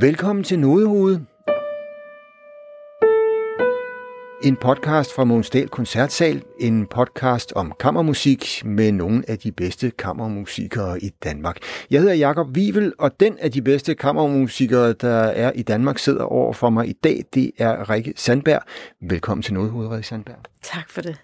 Velkommen til Nodehoved. En podcast fra Månsdal Koncertsal. En podcast om kammermusik med nogle af de bedste kammermusikere i Danmark. Jeg hedder Jakob Vivel, og den af de bedste kammermusikere, der er i Danmark, sidder over for mig i dag. Det er Rikke Sandberg. Velkommen til Nodehoved, Rikke Sandberg. Tak for det.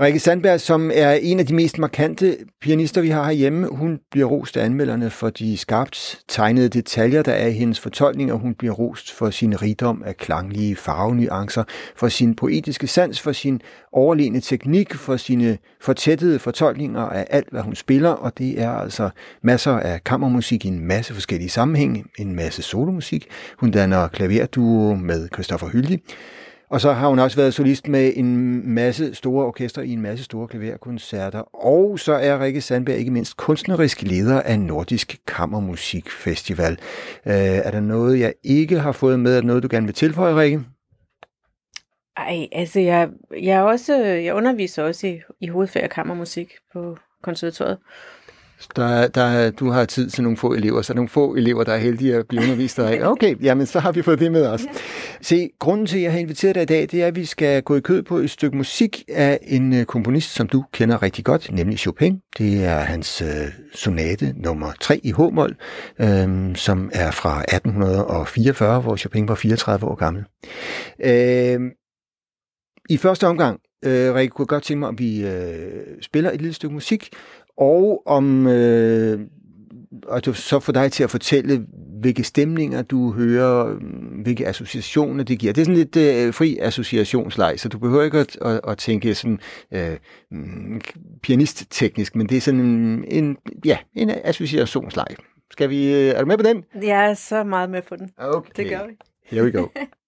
Rikke Sandberg, som er en af de mest markante pianister, vi har herhjemme, hun bliver rost af anmelderne for de skarpt tegnede detaljer, der er i hendes fortolkning, og hun bliver rost for sin rigdom af klanglige farvenuancer, for sin poetiske sans, for sin overlegne teknik, for sine fortættede fortolkninger af alt, hvad hun spiller, og det er altså masser af kammermusik i en masse forskellige sammenhænge, en masse solomusik. Hun danner klaverduo med Christoffer Hyldig, og så har hun også været solist med en masse store orkester i en masse store klaverkoncerter. Og så er Rikke Sandberg ikke mindst kunstnerisk leder af Nordisk Kammermusikfestival. Øh, er der noget, jeg ikke har fået med? Er der noget, du gerne vil tilføje, Rikke? Ej, altså jeg, jeg, er også, øh, jeg underviser også i, i hovedfag kammermusik på konservatoriet. Der, der, du har tid til nogle få elever, så nogle få elever, der er heldige at blive undervist af. Okay, jamen så har vi fået det med os. Se, grunden til, at jeg har inviteret dig i dag, det er, at vi skal gå i kød på et stykke musik af en øh, komponist, som du kender rigtig godt, nemlig Chopin. Det er hans øh, sonate nummer 3 i H-mol, øh, som er fra 1844, hvor Chopin var 34 år gammel. Øh, I første omgang, øh, Rikke, kunne jeg godt tænke mig, om vi øh, spiller et lille stykke musik, og om øh, og det så får dig til at fortælle, hvilke stemninger du hører, hvilke associationer det giver. Det er sådan lidt øh, fri associationsleg, så du behøver ikke at, at, at tænke sådan øh, pianist-teknisk, men det er sådan en, en, ja, en associationsleg. Skal vi, øh, er du med på den? Jeg er så meget med på den. Okay. Det gør vi. Here we go.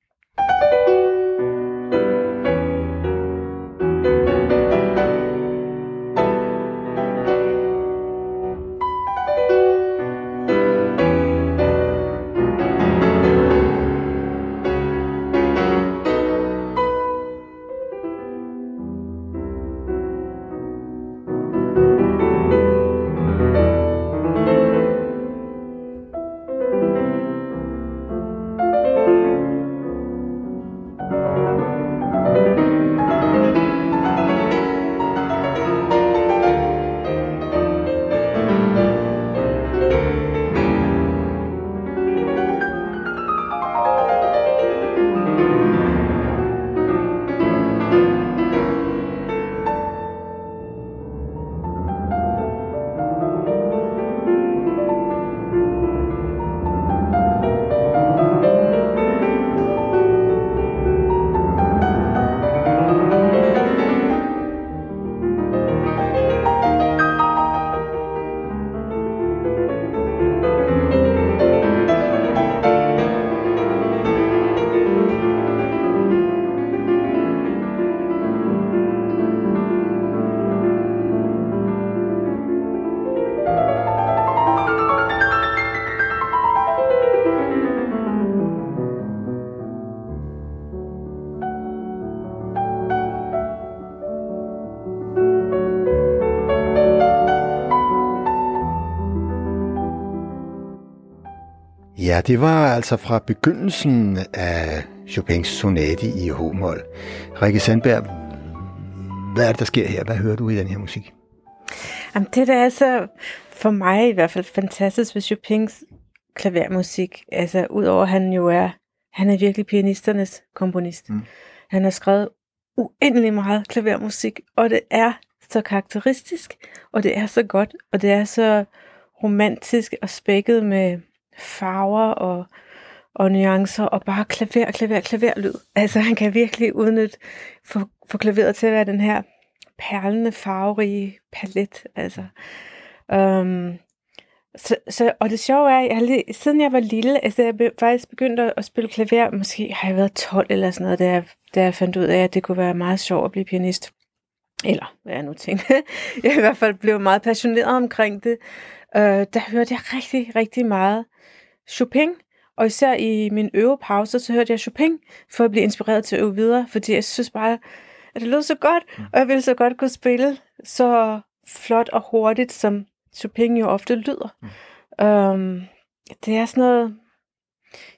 Ja, det var altså fra begyndelsen af Chopins sonate i H-mol. Rikke Sandberg, hvad er det, der sker her? Hvad hører du i den her musik? Jamen, det der er så for mig i hvert fald fantastisk ved Chopins klavermusik. Altså, udover at han jo er, han er virkelig pianisternes komponist. Mm. Han har skrevet uendelig meget klavermusik, og det er så karakteristisk, og det er så godt, og det er så romantisk og spækket med farver og, og nuancer, og bare klaver, klaver, klaverlyd. Altså han kan virkelig udnytte, få, få klaveret til at være den her perlende, farverige palet. Altså. Um, så, så, og det sjove er, at jeg lige, siden jeg var lille, altså jeg be, faktisk begyndte at spille klaver, måske har jeg været 12 eller sådan noget, da jeg, da jeg fandt ud af, at det kunne være meget sjovt at blive pianist. Eller hvad jeg nu tænkte. jeg i hvert fald blev meget passioneret omkring det. Uh, der hørte jeg rigtig, rigtig meget Chopin, og især i min øvepause, så hørte jeg Chopin, for at blive inspireret til at øve videre, fordi jeg synes bare, at det lød så godt, mm. og jeg ville så godt kunne spille så flot og hurtigt, som Chopin jo ofte lyder. Mm. Um, det er sådan noget,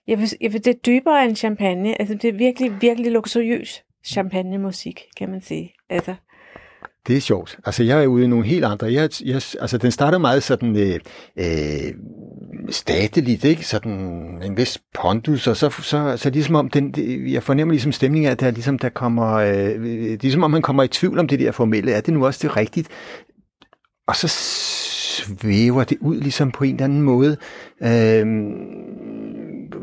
Jeg vil, jeg vil, det er dybere end champagne. Altså, det er virkelig, virkelig luksuriøs champagne-musik, kan man sige. Altså. Det er sjovt. Altså, jeg er ude i nogle helt andre. Jeg, jeg, altså, den starter meget sådan øh, øh, stateligt, ikke? Sådan en vis pondus, og så, så, så ligesom om den, jeg fornemmer ligesom stemningen af, at der, ligesom, der kommer, øh, ligesom om man kommer i tvivl om det der formelle. Er det nu også det rigtigt? Og så svæver det ud ligesom på en eller anden måde. Øh,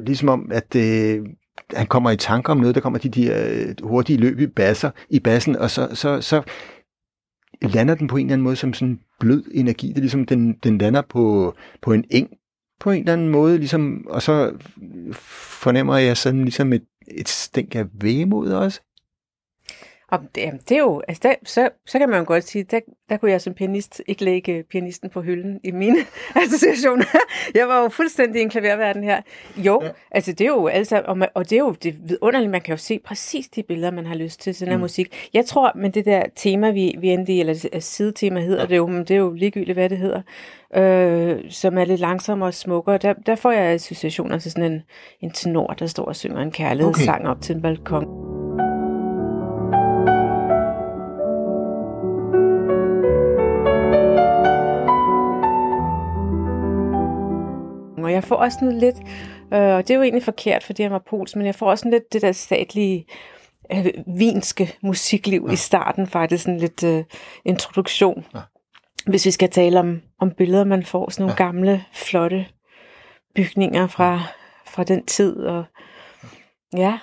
ligesom om, at øh, han kommer i tanker om noget, der kommer de der øh, hurtige løb i basser, i bassen, og så, så, så lander den på en eller anden måde som sådan en blød energi. Det er ligesom, den, den lander på, på en eng på en eller anden måde, ligesom, og så fornemmer jeg sådan ligesom et, et stænk af vemod også. Og det, det er jo, altså der, så, så kan man jo godt sige, der, der kunne jeg som pianist ikke lægge pianisten på hylden i mine associationer. jeg var jo fuldstændig i en klaververden her. Jo, ja. altså det er jo altså, og, man, og det er jo det vidunderligt, man kan jo se præcis de billeder, man har lyst til, sådan mm. musik. Jeg tror, men det der tema, vi, vi endte i, eller sidetema hedder ja. det jo, men det er jo ligegyldigt, hvad det hedder, øh, som er lidt langsommere og smukkere, der, der får jeg associationer til sådan en, en tenor, der står og synger en kærlighedssang okay. op til en balkon. Får også noget lidt, øh, og det er jo egentlig forkert, fordi jeg var pols, men jeg får også lidt det der statlige øh, vinske musikliv ja. i starten, faktisk sådan lidt øh, introduktion. Ja. Hvis vi skal tale om, om billeder, man får, sådan nogle ja. gamle, flotte bygninger fra, fra den tid. Og, ja.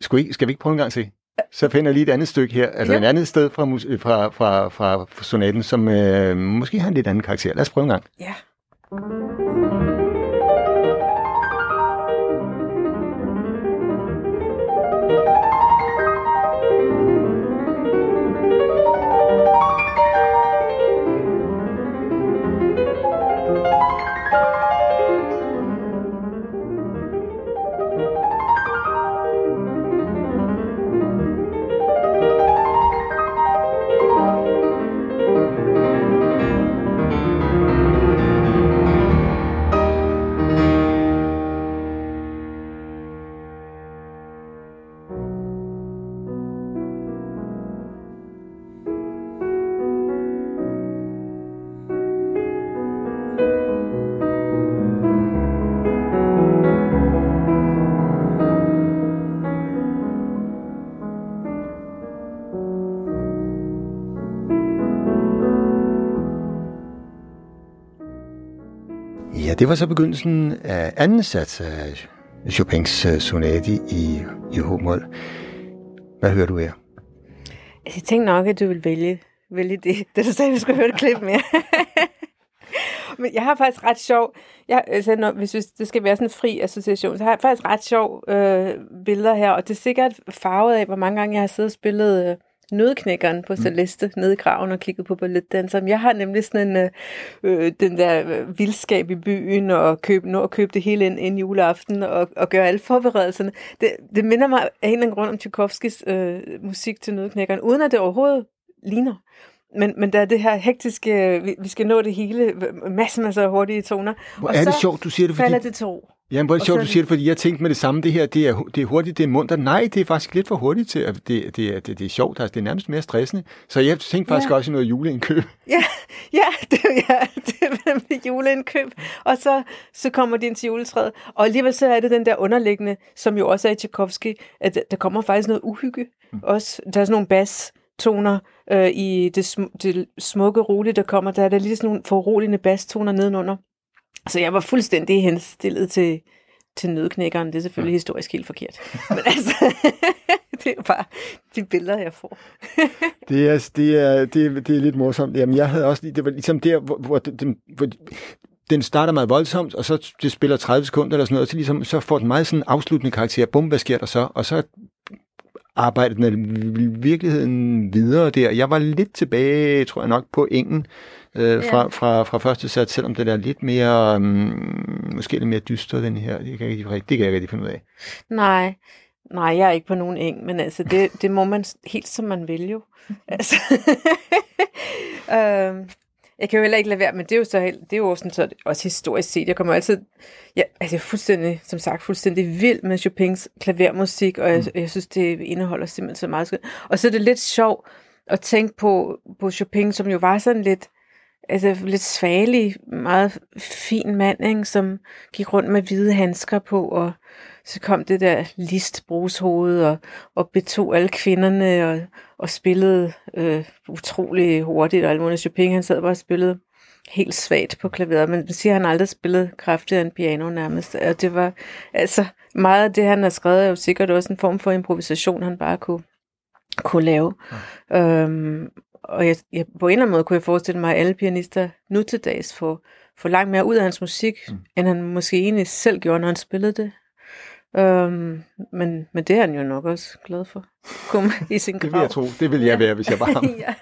Skal vi, skal vi ikke prøve en gang til? Så finder jeg lige et andet stykke her, altså ja. et andet sted fra, fra, fra, fra sonaten, som øh, måske har en lidt anden karakter. Lad os prøve en gang. Ja. Det var så begyndelsen af anden sats af Chopins øh, sonate i, i H-mol. Hvad hører du her? Altså, jeg tænkte nok, at du ville vælge, vælge det, det du sagde, vi skulle høre et klip mere. Men jeg har faktisk ret sjov, jeg, altså, når, hvis det skal være sådan en fri association, så har jeg faktisk ret sjov øh, billeder her, og det er sikkert farvet af, hvor mange gange jeg har siddet og spillet øh, nødknækkeren på Celeste mm. nede i graven og kigget på balletdanseren. Jeg har nemlig sådan en, øh, øh den der øh, vildskab i byen og købe, nå at købe det hele ind, ind juleaften og, og gøre alle forberedelserne. Det, det minder mig af en eller anden grund om Tchaikovskis øh, musik til nødknækkeren, uden at det overhovedet ligner. Men, men der er det her hektiske, vi, vi skal nå det hele, masser, masser af hurtige toner. Hvor og er det sjovt, du siger det, fordi... falder det to. Jamen, hvor er det sjovt, du siger det, fordi jeg tænkte med det samme, det her, det er, det er hurtigt, det er munter. Nej, det er faktisk lidt for hurtigt til, at det, det, er, det, det er sjovt, altså det er nærmest mere stressende. Så jeg tænkte faktisk ja. også i noget juleindkøb. Ja, ja, det, ja, det er nemlig juleindkøb. Og så, så kommer de ind til juletræet. Og alligevel så er det den der underliggende, som jo også er i Tchaikovsky, at der kommer faktisk noget uhygge. Mm. Også, der er sådan nogle bas toner øh, i det, sm- det smukke, rolige, der kommer. Der er der lige sådan nogle foruroligende bastoner nedenunder. Så jeg var fuldstændig henstillet til, til nødknækkeren. Det er selvfølgelig ja. historisk helt forkert. Men altså, det er bare de billeder, jeg får. det, er, det, er, det, er, det er lidt morsomt. Jamen, jeg havde også lige, det var ligesom der, hvor, hvor, den, hvor den starter meget voldsomt, og så det spiller 30 sekunder eller sådan noget, og så, ligesom, så får den meget sådan afsluttende karakter. Bum, hvad sker der så? Og så arbejdede den i virkeligheden videre der. Jeg var lidt tilbage, tror jeg nok, på engen, øh, fra, ja. fra, fra første sats, selvom det er lidt mere, um, måske lidt mere dyster, den her. Det kan, jeg ikke, det kan jeg ikke rigtig finde ud af. Nej, nej, jeg er ikke på nogen eng, men altså, det, det må man helt som man vil jo. altså, øhm, jeg kan jo heller ikke lade være, men det er jo, så, det er jo sådan, så, også historisk set. Jeg kommer altid, ja, altså jeg er fuldstændig, som sagt, fuldstændig vild med Chopins klavermusik, og jeg, mm. jeg synes, det indeholder simpelthen så meget. Og så er det lidt sjovt at tænke på, på Chopin, som jo var sådan lidt, altså lidt svagelig, meget fin mand, ikke, som gik rundt med hvide handsker på, og så kom det der list brugshoved og, og betog alle kvinderne og, og spillede øh, utrolig hurtigt. Og Almona Chopin, han sad bare og spillede helt svagt på klaveret, men det siger, at han aldrig spillede kraftigere end piano nærmest. Og det var altså meget af det, han har skrevet, er jo sikkert også en form for improvisation, han bare kunne, kunne lave. Ja. Øhm, og jeg, jeg, på en eller anden måde kunne jeg forestille mig, at alle pianister nu til dags får, får langt mere ud af hans musik, mm. end han måske egentlig selv gjorde, når han spillede det. Øhm, men, men det er han jo nok også glad for. Kom i sin grav. det vil jeg tro. Det vil jeg være, hvis jeg var ham. ja.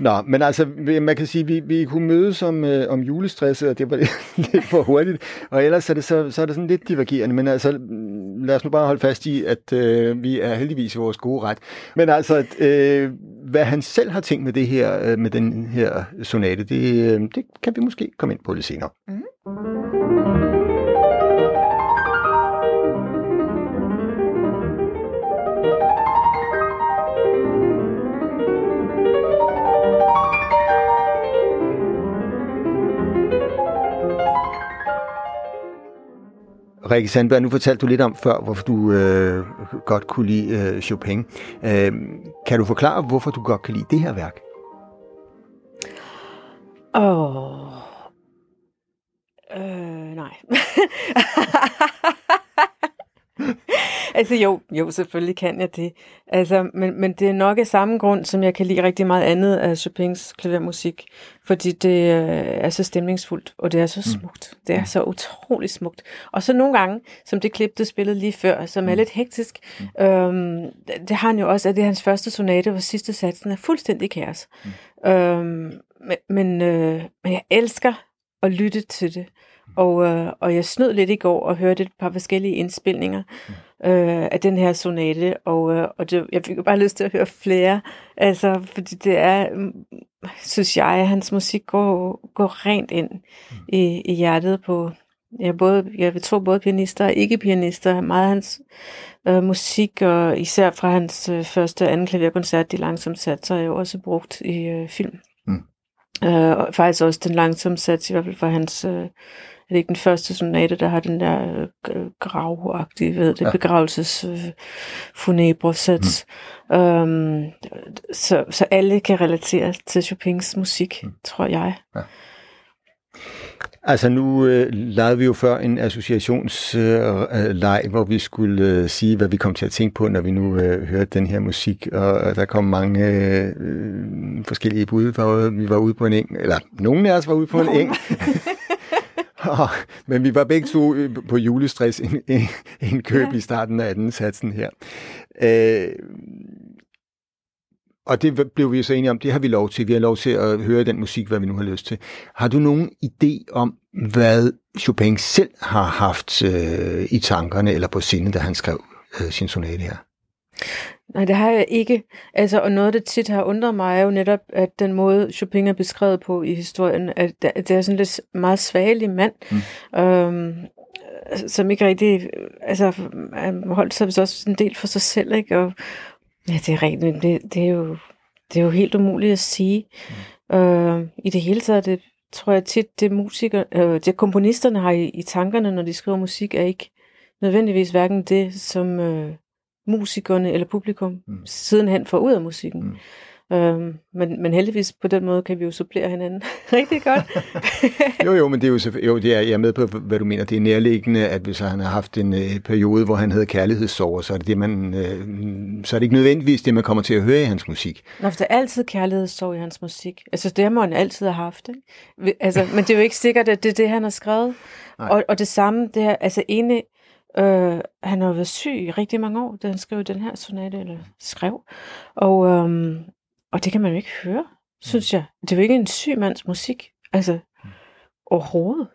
Nå, men altså, man kan sige, vi, vi kunne mødes om, øh, om julestresset, og det var lidt for hurtigt. Og ellers er det, så, så er det sådan lidt divergerende. Men altså, lad os nu bare holde fast i, at øh, vi er heldigvis i vores gode ret. Men altså, øh, hvad han selv har tænkt med det her, øh, med den her sonate, det, øh, det kan vi måske komme ind på lidt senere. Mm. Rikke Sandberg, nu fortalte du lidt om før, hvorfor du øh, godt kunne lide øh, Chopin. Øh, kan du forklare, hvorfor du godt kan lide det her værk? Åh... Oh. Øh, nej. altså jo, jo, selvfølgelig kan jeg det. Altså, men, men det er nok af samme grund, som jeg kan lide rigtig meget andet af Chopins klavermusik, fordi det øh, er så stemningsfuldt, og det er så mm. smukt. Det er så utroligt smukt. Og så nogle gange, som det klip, du spillede lige før, som er mm. lidt hektisk, mm. øhm, det har han jo også, at det er hans første sonate, hvor sidste satsen er fuldstændig kaos. Mm. Øhm, men, men, øh, men jeg elsker at lytte til det. Og, øh, og jeg snød lidt i går og hørte et par forskellige indspilninger øh, af den her sonate, og, øh, og det, jeg fik bare lyst til at høre flere, altså, fordi det er, mm, synes jeg, at hans musik går, går rent ind i, i hjertet på, ja, både, jeg vil tro både pianister og ikke-pianister, meget af hans øh, musik, og især fra hans øh, første og anden klaverkoncert, De Langsomme Satser, er jo også brugt i øh, film. Øh, og faktisk også den langsomme sats, i hvert fald fra hans øh, er det ikke den første sonate, der har den der øh, gravagtige, ved det, ja. begravelses øh, funebre-sats. Mm. Um, så, så alle kan relatere til Chopins musik, mm. tror jeg. Ja. Altså nu øh, lavede vi jo før en associationsleg, øh, hvor vi skulle øh, sige, hvad vi kom til at tænke på, når vi nu øh, hørte den her musik, og, og der kom mange øh, forskellige bud, for vi var ude på en eng, eller nogen af os var ude på en eng. Men vi var begge to øh, på julestress en, en køb ja. i starten af anden satsen her. Øh, og det blev vi så enige om, det har vi lov til. Vi har lov til at høre den musik, hvad vi nu har lyst til. Har du nogen idé om, hvad Chopin selv har haft øh, i tankerne eller på sinde, da han skrev øh, sin sonate her? Nej, det har jeg ikke. Altså, og noget, der tit har undret mig, er jo netop, at den måde, Chopin er beskrevet på i historien, at det er sådan lidt meget svagelig mand, mm. øhm, som ikke rigtig, altså, han holdt sig også en del for sig selv, ikke? Og ja, det er rigtigt, det, det, er jo, det er jo helt umuligt at sige. Mm. Øh, I det hele taget, det tror jeg tit, det musiker, øh, det komponisterne har i, i tankerne, når de skriver musik, er ikke nødvendigvis hverken det, som... Øh, musikerne eller publikum mm. sidenhen får ud af musikken. Mm. Øhm, men, men heldigvis på den måde kan vi jo supplere hinanden rigtig godt. jo, jo, men det er jo, jo det er, jeg er med på, hvad du mener. Det er nærliggende, at hvis han har haft en øh, periode, hvor han havde kærlighedssorger, så er det, det man, øh, så er det ikke nødvendigvis det, man kommer til at høre i hans musik. Nå, for der er altid kærlighedssorg i hans musik. Altså, det har man altid have haft. Ikke? Altså, men det er jo ikke sikkert, at det er det, han har skrevet. Og, og det samme, det her, altså ene, Øh, han har været syg i rigtig mange år, da han skrev den her sonate, eller skrev. Og, øhm, og det kan man jo ikke høre, synes jeg. Det er jo ikke en syg mands musik. Altså, overhovedet.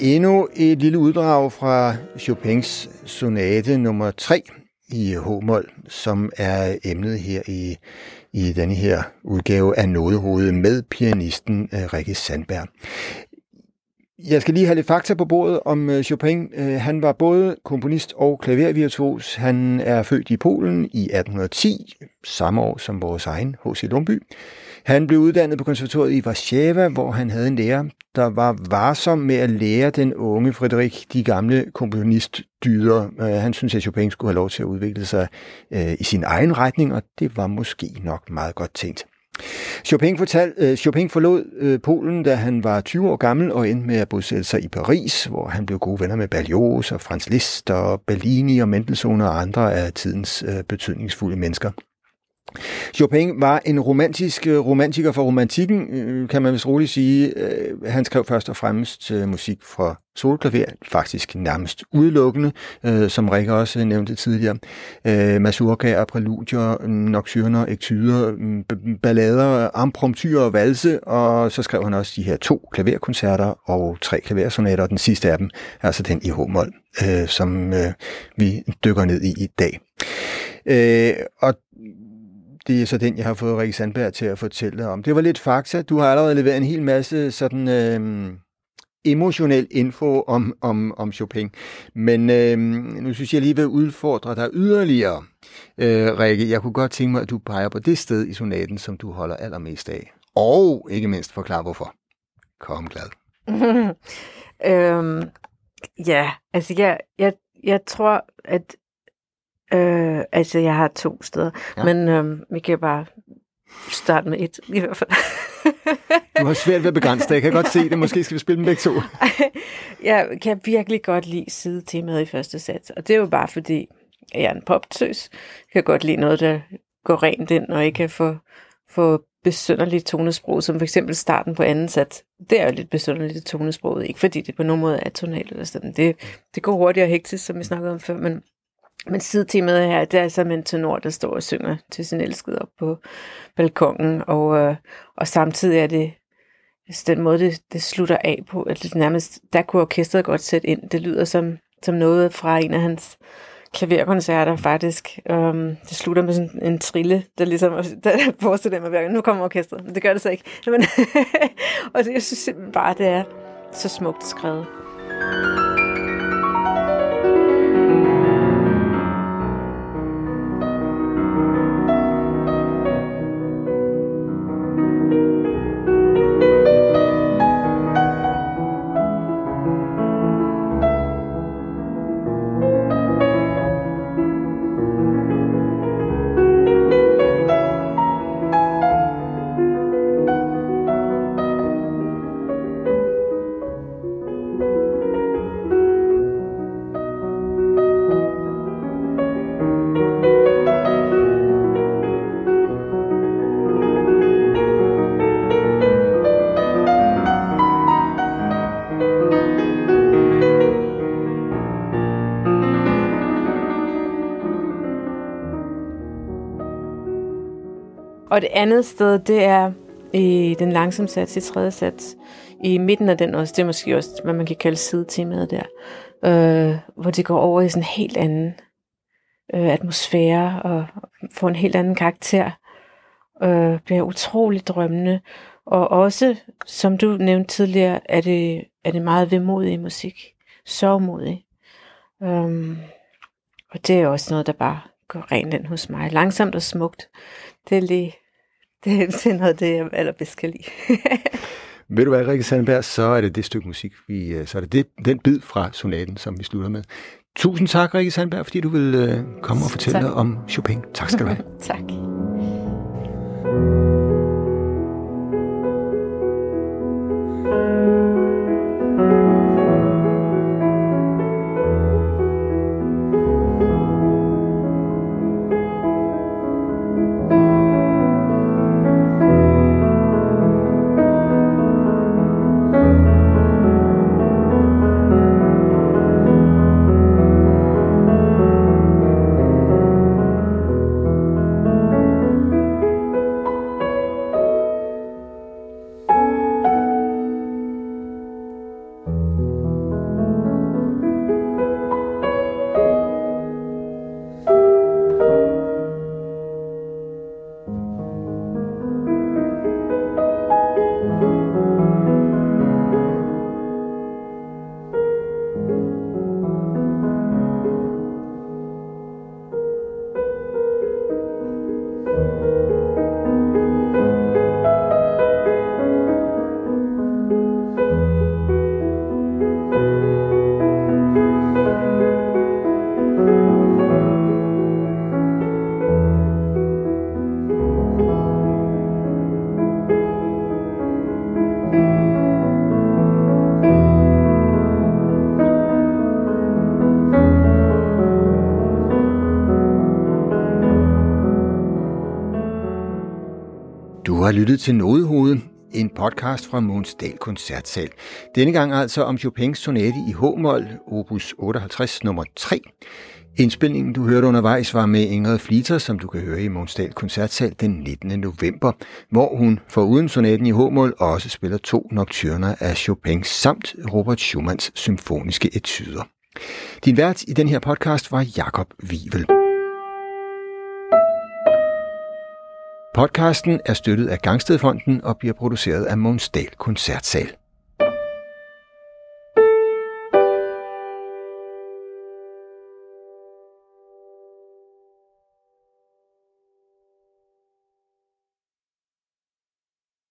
Endnu et lille uddrag fra Chopins sonate nummer 3 i H-mol, som er emnet her i, i denne her udgave af Nådehovedet med pianisten øh, Rikke Sandberg. Jeg skal lige have lidt fakta på bordet om øh, Chopin. Øh, han var både komponist og klavervirtuos. Han er født i Polen i 1810, samme år som vores egen H.C. Lundby. Han blev uddannet på konservatoriet i Warszawa, hvor han havde en lærer, der var varsom med at lære den unge Frederik de gamle komponistdyder. Øh, han synes, at Chopin skulle have lov til at udvikle sig i sin egen retning, og det var måske nok meget godt tænkt. Chopin, fortal, uh, Chopin forlod øh, Polen, da han var 20 år gammel og endte med at bosætte sig i Paris, hvor han blev gode venner med Berlioz og Franz Liszt og Bellini og Mendelssohn og andre af tidens øh, betydningsfulde mennesker. Chopin var en romantisk øh, romantiker for romantikken, øh, kan man vist roligt sige. Øh, han skrev først og fremmest musik for solklaver, faktisk nærmest udelukkende, som Rikke også nævnte tidligere. Masurkaer, præludier, nocturner, ektyder, mm, ballader, impromptyr og valse, og så skrev han også de her to klaverkoncerter og tre klaversonater, og den sidste af dem er altså den i H-mol, som vi dykker ned i i dag. Og det er så den, jeg har fået Rikke Sandberg til at fortælle om. Det var lidt fakta. Du har allerede leveret en hel masse sådan øh, emotionel info om, om, om Chopin. Men øh, nu synes jeg lige vil udfordre dig yderligere, øh, Rikke. Jeg kunne godt tænke mig, at du peger på det sted i sonaten, som du holder allermest af. Og ikke mindst forklare hvorfor. Kom glad. øhm, ja, altså jeg, jeg, jeg tror, at Øh, altså, jeg har to steder, ja. men øh, vi kan bare starte med et, i hvert fald. du har svært ved at begrænse dig. Jeg kan godt se det. Måske skal vi spille dem begge to. jeg kan virkelig godt lide sidetemaet i første sats, og det er jo bare fordi, jeg er en poptøs. Jeg kan godt lide noget, der går rent ind, og ikke kan få, få besynderligt tonesprog, som for eksempel starten på anden sats. Det er jo lidt besynderligt tonesproget, ikke fordi det på nogen måde er tonalt eller sådan. Det, det går hurtigt og hektisk, som vi snakkede om før, men men sidetemaet her, det er altså en tenor, der står og synger til sin elskede op på balkongen, og, øh, og samtidig er det altså den måde, det, det slutter af på, at det nærmest, der kunne orkestret godt sætte ind. Det lyder som, som noget fra en af hans klaverkoncerter faktisk. Um, det slutter med sådan en trille, der ligesom der forestiller mig, at nu kommer orkestret. Men det gør det så ikke. Men, og det, jeg synes simpelthen bare, det er så smukt skrevet. Og det andet sted, det er i den langsomme sats, i tredje sats, i midten af den også, det er måske også, hvad man kan kalde sidetemaet der, øh, hvor det går over i sådan en helt anden øh, atmosfære, og får en helt anden karakter, øh, bliver utroligt drømmende, og også, som du nævnte tidligere, er det, er det meget vemodig musik, sørgmodig. Øhm, og det er også noget, der bare går rent ind hos mig. Langsomt og smukt. Det er lige det, det er noget det, jeg allerbedst kan lide. Ved du hvad, Rikke Sandberg, så er det det stykke musik, vi, øh, så er det, det den bid fra sonaten, som vi slutter med. Tusind tak, Rikke Sandberg, fordi du vil uh, komme og fortælle tak. om Chopin. Tak skal du have. tak. Har lyttet til Nodehovedet, en podcast fra Månsdal Koncertsal. Denne gang altså om Chopins sonate i H-mol, opus 58 nummer 3. Indspilningen, du hørte undervejs, var med Ingrid Fliter, som du kan høre i Månsdal Koncertsal den 19. november, hvor hun foruden sonaten i H-mol også spiller to nocturner af Chopin samt Robert Schumanns symfoniske etyder. Din vært i den her podcast var Jakob Wivel. Podcasten er støttet af Gangstedfonden og bliver produceret af Månsdal Koncertsal.